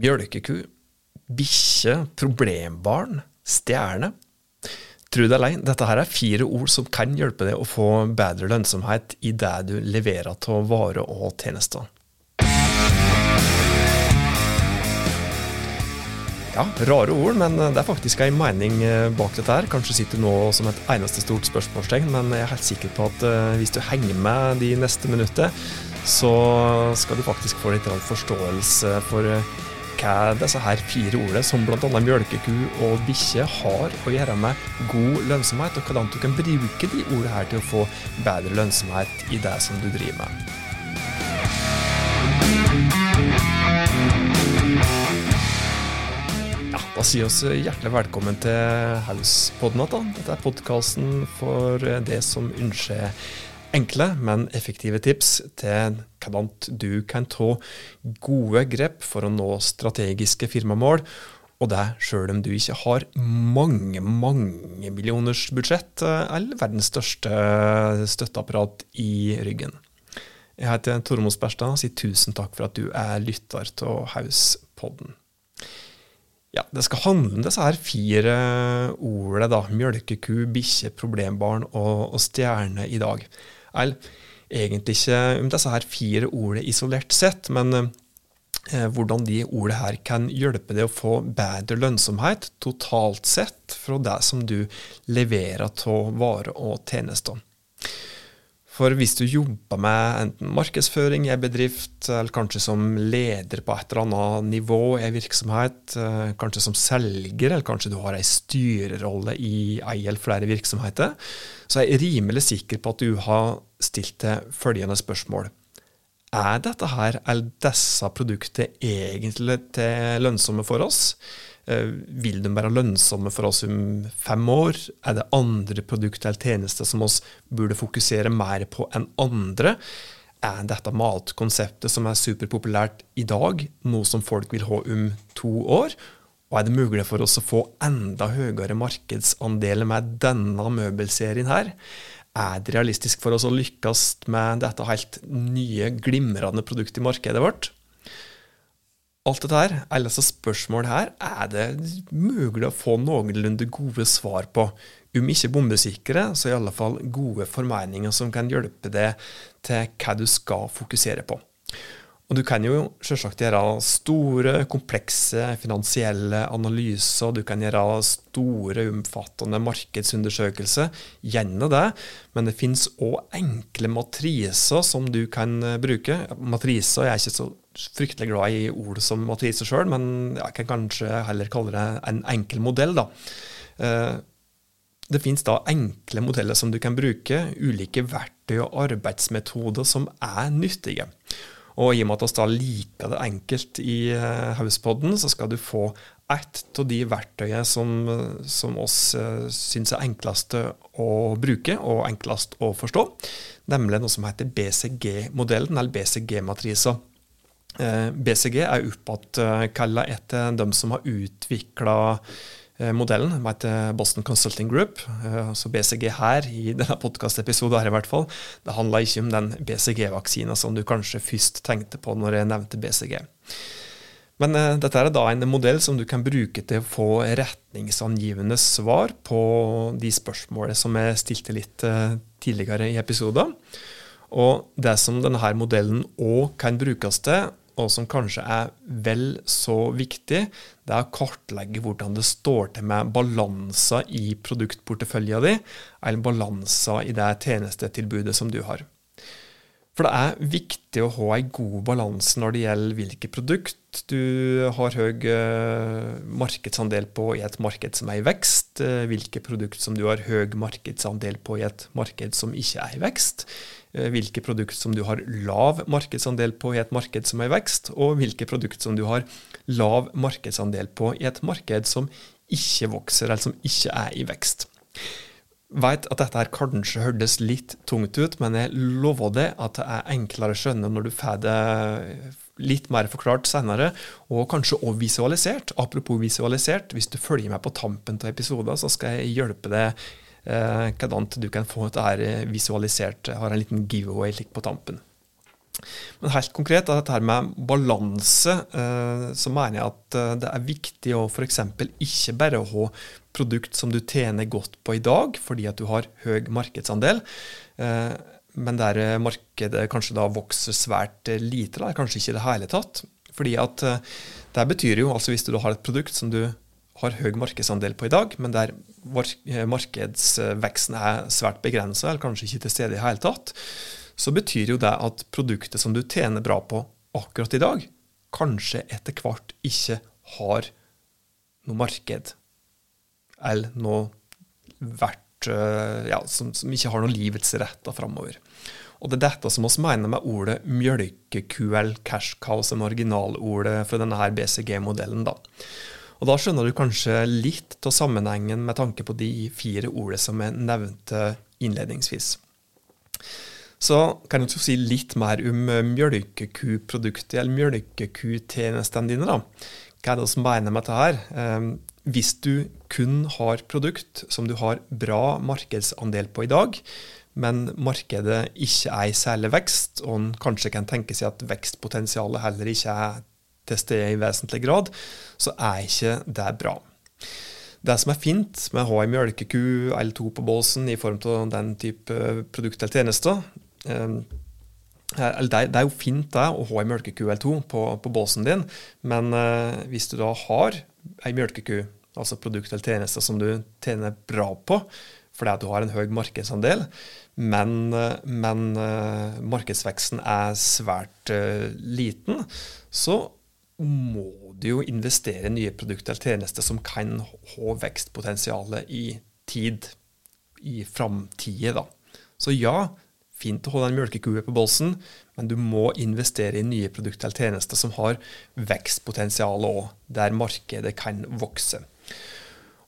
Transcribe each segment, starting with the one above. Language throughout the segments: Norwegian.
mjølkeku, bikkje, problembarn, stjerne. Tro det eller dette her er fire ord som kan hjelpe deg å få bedre lønnsomhet i det du leverer av varer og tjenester. Ja, rare ord, men det er faktisk en mening eh, bak dette her. Kanskje sitter nå som et eneste stort spørsmålstegn, men jeg er helt sikker på at eh, hvis du henger med de neste minuttene, så skal du faktisk få litt forståelse for eh, hva disse her fire ordene, som bl.a. mjølkeku og bikkje, har å gjøre med god lønnsomhet, og hvordan du kan bruke de ordene her til å få bedre lønnsomhet i det som du driver med. Da sier vi hjertelig velkommen til Hauspodden igjen. Dette er podkasten for det som ønsker enkle, men effektive tips til hvordan du kan ta gode grep for å nå strategiske firmamål, og det sjøl om du ikke har mange, mange millioners budsjett eller verdens største støtteapparat i ryggen. Jeg heter Tormod Sperstad og sier tusen takk for at du er lytter til Hauspodden. Ja, Det skal handle om disse her fire ordene, da. Mjølkeku, bikkje, problembarn og, og stjerne i dag eller egentlig ikke om disse her fire ordene isolert sett, men eh, hvordan de ordene her kan hjelpe deg å få bedre lønnsomhet totalt sett fra det som du leverer av varer og tjenester. For hvis du jobber med enten markedsføring i en bedrift, eller kanskje som leder på et eller annet nivå i en virksomhet, eh, kanskje som selger, eller kanskje du har en styrerolle i ei eller flere virksomheter, så er jeg rimelig sikker på at du har stilt deg følgende spørsmål. Er dette her, eller disse produktene egentlig til lønnsomme for oss? Eh, vil de være lønnsomme for oss om fem år? Er det andre produkter eller tjenester som oss burde fokusere mer på enn andre? Er dette matkonseptet som er superpopulært i dag, noe som folk vil ha om to år? Og er det mulig for oss å få enda høyere markedsandeler med denne møbelserien her? Er det realistisk for oss å lykkes med dette helt nye, glimrende produktet i markedet vårt? Alt dette her, alle disse spørsmålene her, er det mulig å få noenlunde gode svar på. Om ikke bombesikre, så i alle fall gode formeninger som kan hjelpe deg til hva du skal fokusere på. Og du kan jo selvsagt gjøre store, komplekse finansielle analyser, du kan gjøre store, omfattende markedsundersøkelser, gjennom det, men det finnes òg enkle matriser som du kan bruke. Matriser jeg er ikke så fryktelig glad i ord som matriser sjøl, men jeg kan kanskje heller kalle det en enkel modell. da. Eh, det finnes da enkle modeller som du kan bruke, ulike verktøy og arbeidsmetoder som er nyttige. Og i og med at vi da liker det enkelt i eh, Hauspodden, så skal du få ett av de verktøyene som, som oss uh, syns er enklest å bruke og enklest å forstå, nemlig noe som heter BCG-modellen, eller BCG-matrisa. Eh, BCG er oppkalla eh, etter dem som har utvikla eh, modellen, som heter Boston Consulting Group. Så BCG her, i denne podkastepisoden her i hvert fall, det handla ikke om den BCG-vaksina som du kanskje først tenkte på når jeg nevnte BCG. Men uh, dette er da en modell som du kan bruke til å få retningsangivende svar på de spørsmålene som jeg stilte litt tidligere i episoden. Og det som denne modellen òg kan brukes til, og som kanskje er vel så viktig, det er å kartlegge hvordan det står til med balanser i produktporteføljen din, eller balanser i det tjenestetilbudet som du har. For det er viktig å ha en god balanse når det gjelder hvilke produkt du har høy eh, markedsandel på i et marked som er i vekst, eh, hvilke produkt som du har høy markedsandel på i et marked som ikke er i vekst, Eh, hvilke produkt som du har lav markedsandel på i et marked som er i vekst, og hvilke produkt som du har lav markedsandel på i et marked som ikke vokser, eller som ikke er i vekst. Vet at dette her kanskje hørtes litt tungt ut, men jeg lover deg at det er enklere å skjønne når du får det litt mer forklart senere, og kanskje også visualisert. Apropos visualisert, hvis du følger meg på tampen av episoder, så skal jeg hjelpe deg eh, hvordan du kan få dette visualisert. Jeg har en liten giveaway på tampen. Men helt konkret, dette her med balanse, eh, så mener jeg at eh, det er viktig å f.eks. ikke bare ha produkt som du tjener godt på i dag, fordi at du har høy markedsandel, eh, men der markedet kanskje da vokser svært lite, eller kanskje ikke i det hele tatt. Fordi at det betyr jo, altså hvis du har et produkt som du har høy markedsandel på i dag, men der markedsveksten er svært begrensa, eller kanskje ikke til stede i det hele tatt, så betyr jo det at produktet som du tjener bra på akkurat i dag, kanskje etter hvert ikke har noe marked. Eller noe verdt eh, ja, som, som, ikke har noe livets rett framover. Og det er dette som vi mener med ordet mjølkeku eller cash cow som originalordet for denne BCG-modellen. da. Og Da skjønner du kanskje litt av sammenhengen med tanke på de fire ordene som jeg nevnte innledningsvis. Så kan du si litt mer om eh, mjølkekuproduktet, eller mjølkekutjenestene dine. da. Hva er det som mener med dette her? Eh, hvis du kun har produkt som du har bra markedsandel på i dag, men markedet ikke er i særlig vekst, og en kanskje kan tenke seg at vekstpotensialet heller ikke er til stede i vesentlig grad, så er ikke det bra. Det som er fint med å ha en mjølkeku eller to på båsen i form av den type produkt eller tjenester, det er, jo fint det, å ha ei melkeku-L2 på, på båsen din, men uh, hvis du da har ei melkeku, altså produkt eller tjeneste som du tjener bra på fordi at du har en høy markedsandel, men, uh, men uh, markedsveksten er svært liten, så må du jo investere i nye produkter eller tjenester som kan ha vekstpotensialet i tid, i framtida. Så ja, fint å holde en mjølkekue på bolsen, men du må investere i nye produkter eller tjenester som har vekstpotensial òg, der markedet kan vokse.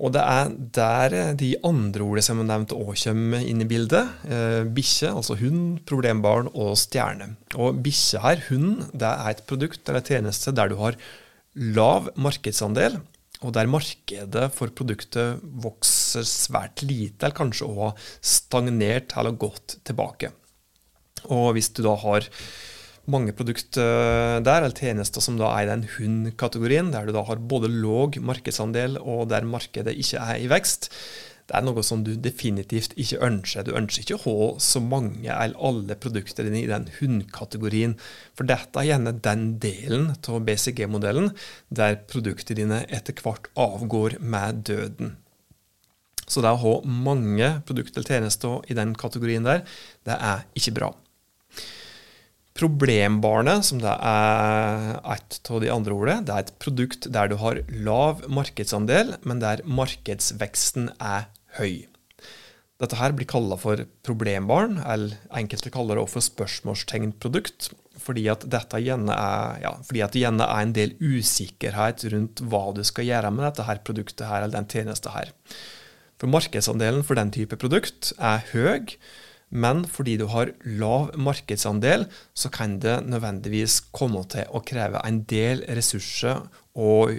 Og det er der de andre ordene som jeg nevnte òg kommer inn i bildet. Eh, bikkje, altså hund, problembarn og stjerne. Og bikkje her, hund, det er et produkt eller tjeneste der du har lav markedsandel, og der markedet for produktet vokser svært lite, eller kanskje òg stagnert eller gått tilbake. Og hvis du da har mange produkter der, eller tjenester som da er i den hund-kategorien, der du da har både låg markedsandel og der markedet ikke er i vekst, det er noe som du definitivt ikke ønsker. Du ønsker ikke å ha så mange eller alle produkter i den hundkategorien. For dette er gjerne den delen av BCG-modellen der produktene dine etter hvert avgår med døden. Så det å ha mange produkter eller tjenester i den kategorien der, det er ikke bra. Problembarnet, som det er et av de andre ordene, det er et produkt der du har lav markedsandel, men der markedsveksten er høy. Dette her blir kalla for problembarn, eller enkelte kaller det også for spørsmålstegnprodukt, fordi at dette gjerne er, ja, fordi at det gjerne er en del usikkerhet rundt hva du skal gjøre med dette her produktet her, eller den tjenesten her. For markedsandelen for den type produkt er høy, men fordi du har lav markedsandel, så kan det nødvendigvis komme til å kreve en del ressurser og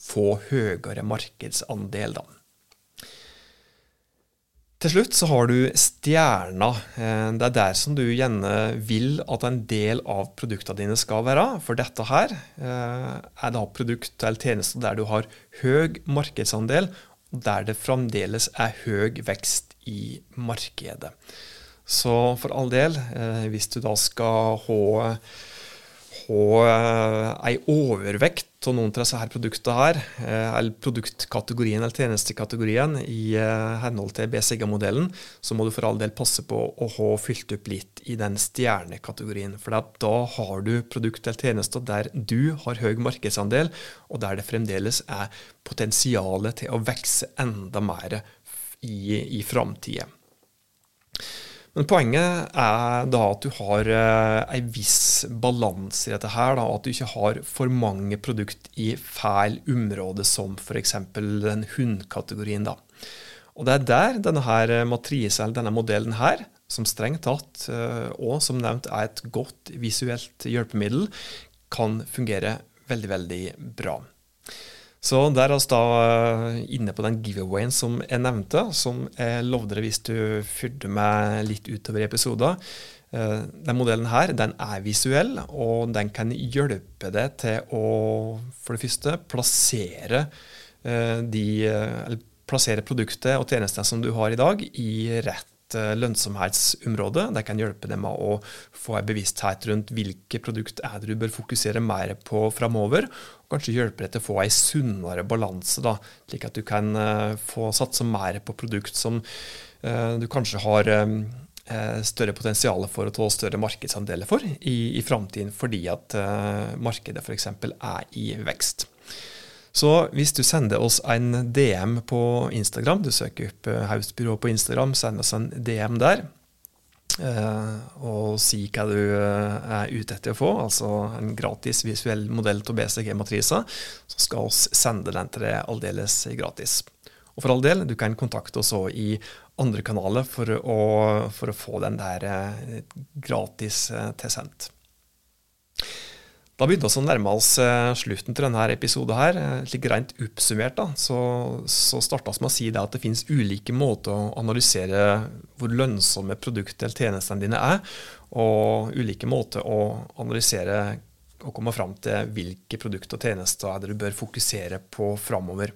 få høyere markedsandel. da. Til slutt så har du stjerna. Eh, det er der som du gjerne vil at en del av produktene dine skal være. For dette her eh, er da produkt eller tjenester der du har høy markedsandel, og der det fremdeles er høy vekst i markedet. Så for all del, eh, hvis du da skal ha ha ei overvekt av noen av disse produktene her, eh, eller produktkategorien eller tjenestekategorien i eh, henhold til BCG-modellen, så må du for all del passe på å ha fylt opp litt i den stjernekategorien. For da har du produkt eller tjenester der du har høy markedsandel, og der det fremdeles er potensialet til å vokse enda mer i, i framtida. Men poenget er da at du har eh, en viss balanse i dette her. Da, at du ikke har for mange produkt i feil område, som f.eks. den hundkategorien. Da. Og det er der denne her eller denne modellen her, som strengt tatt eh, og som nevnt er et godt visuelt hjelpemiddel, kan fungere veldig, veldig bra. Så der er vi da eh, inne på den giveawayen som jeg nevnte, som jeg lovde deg hvis du fulgte meg litt utover i episoden. Den modellen her den er visuell, og den kan hjelpe deg til å for det første plassere, de, plassere produktet og tjenestene som du har i dag, i rett Eh, lønnsomhetsområde. Det kan hjelpe deg med å få en bevissthet rundt hvilke produkt er det du bør fokusere mer på framover. Kanskje hjelper deg til å få en sunnere balanse, da, slik at du kan uh, få satse mer på produkt som uh, du kanskje har um, større potensial for å ta større markedsandeler for i, i framtiden, fordi at uh, markedet f.eks. er i vekst. Så hvis du sender oss en DM på Instagram, du søker opp eh, Hausbyrå på Instagram, send oss en DM der. Eh, og si hva du eh, er ute etter å få, altså en gratis visuell modell av BCG-matrisa, så skal vi sende den til deg aldeles gratis. Og for all del, du kan kontakte oss òg i andre kanaler for å, for å få den der gratis tilsendt. Da begynte vi å nærme oss eh, slutten til denne episoden. her. Eh, Litt rent oppsummert da, så, så starta vi med å si det at det finnes ulike måter å analysere hvor lønnsomme produkter eller tjenestene dine er, og ulike måter å analysere og komme fram til hvilke produkter og tjenester du bør fokusere på framover.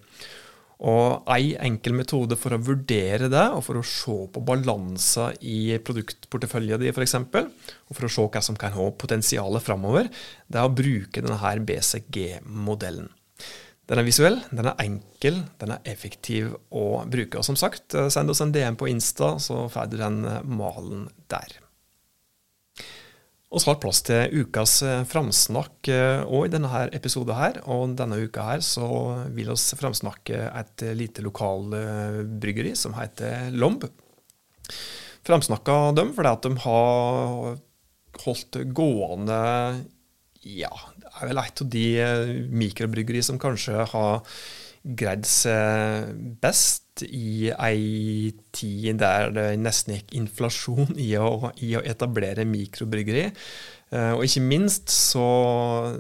Og Ei enkel metode for å vurdere det, og for å se på balanser i produktporteføljen din f.eks., og for å se hva som kan ha potensialet framover, det er å bruke denne BCG-modellen. Den er visuell, den er enkel, den er effektiv å bruke. Og som sagt, send oss en DM på Insta, så får du den malen der. Vi har plass til ukas eh, framsnakk eh, i denne her episoden. her, og Denne uka her så vil vi framsnakke et lite lokalbryggeri som heter Lomb. Framsnakka dem fordi at de har holdt gående Ja, det er vel et av de eh, mikrobryggeri som kanskje har greid seg best i ei tid der det nesten gikk inflasjon i å, i å etablere mikrobryggeri. Uh, og ikke minst så,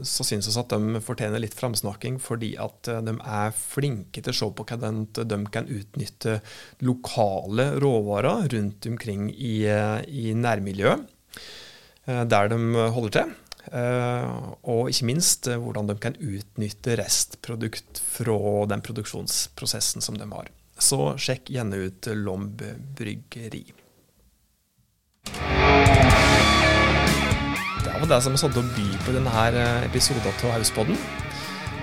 så syns vi at de fortjener litt framsnakking, fordi at eh, de er flinke til å se på hvordan de kan utnytte lokale råvarer rundt omkring i, eh, i nærmiljøet, der de holder til. Eh, og ikke minst eh, hvordan de kan utnytte restprodukt fra den produksjonsprosessen som de har. Så sjekk gjerne ut Lomb bryggeri. Det var det som sånn å by på denne eh, episoden av Hauspodden.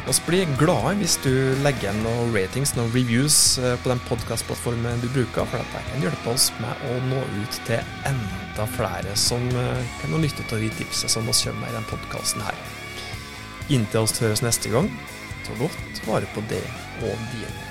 Vi blir glade hvis du legger igjen noen ratings noen reviews eh, på den podkastplattformen du bruker, for dette kan hjelpe oss med å nå ut til enda flere som eh, kan nytte av de tipsene som vi kommer med i denne podkasten. Inntil oss høres neste gang, ta godt vare på det og dine.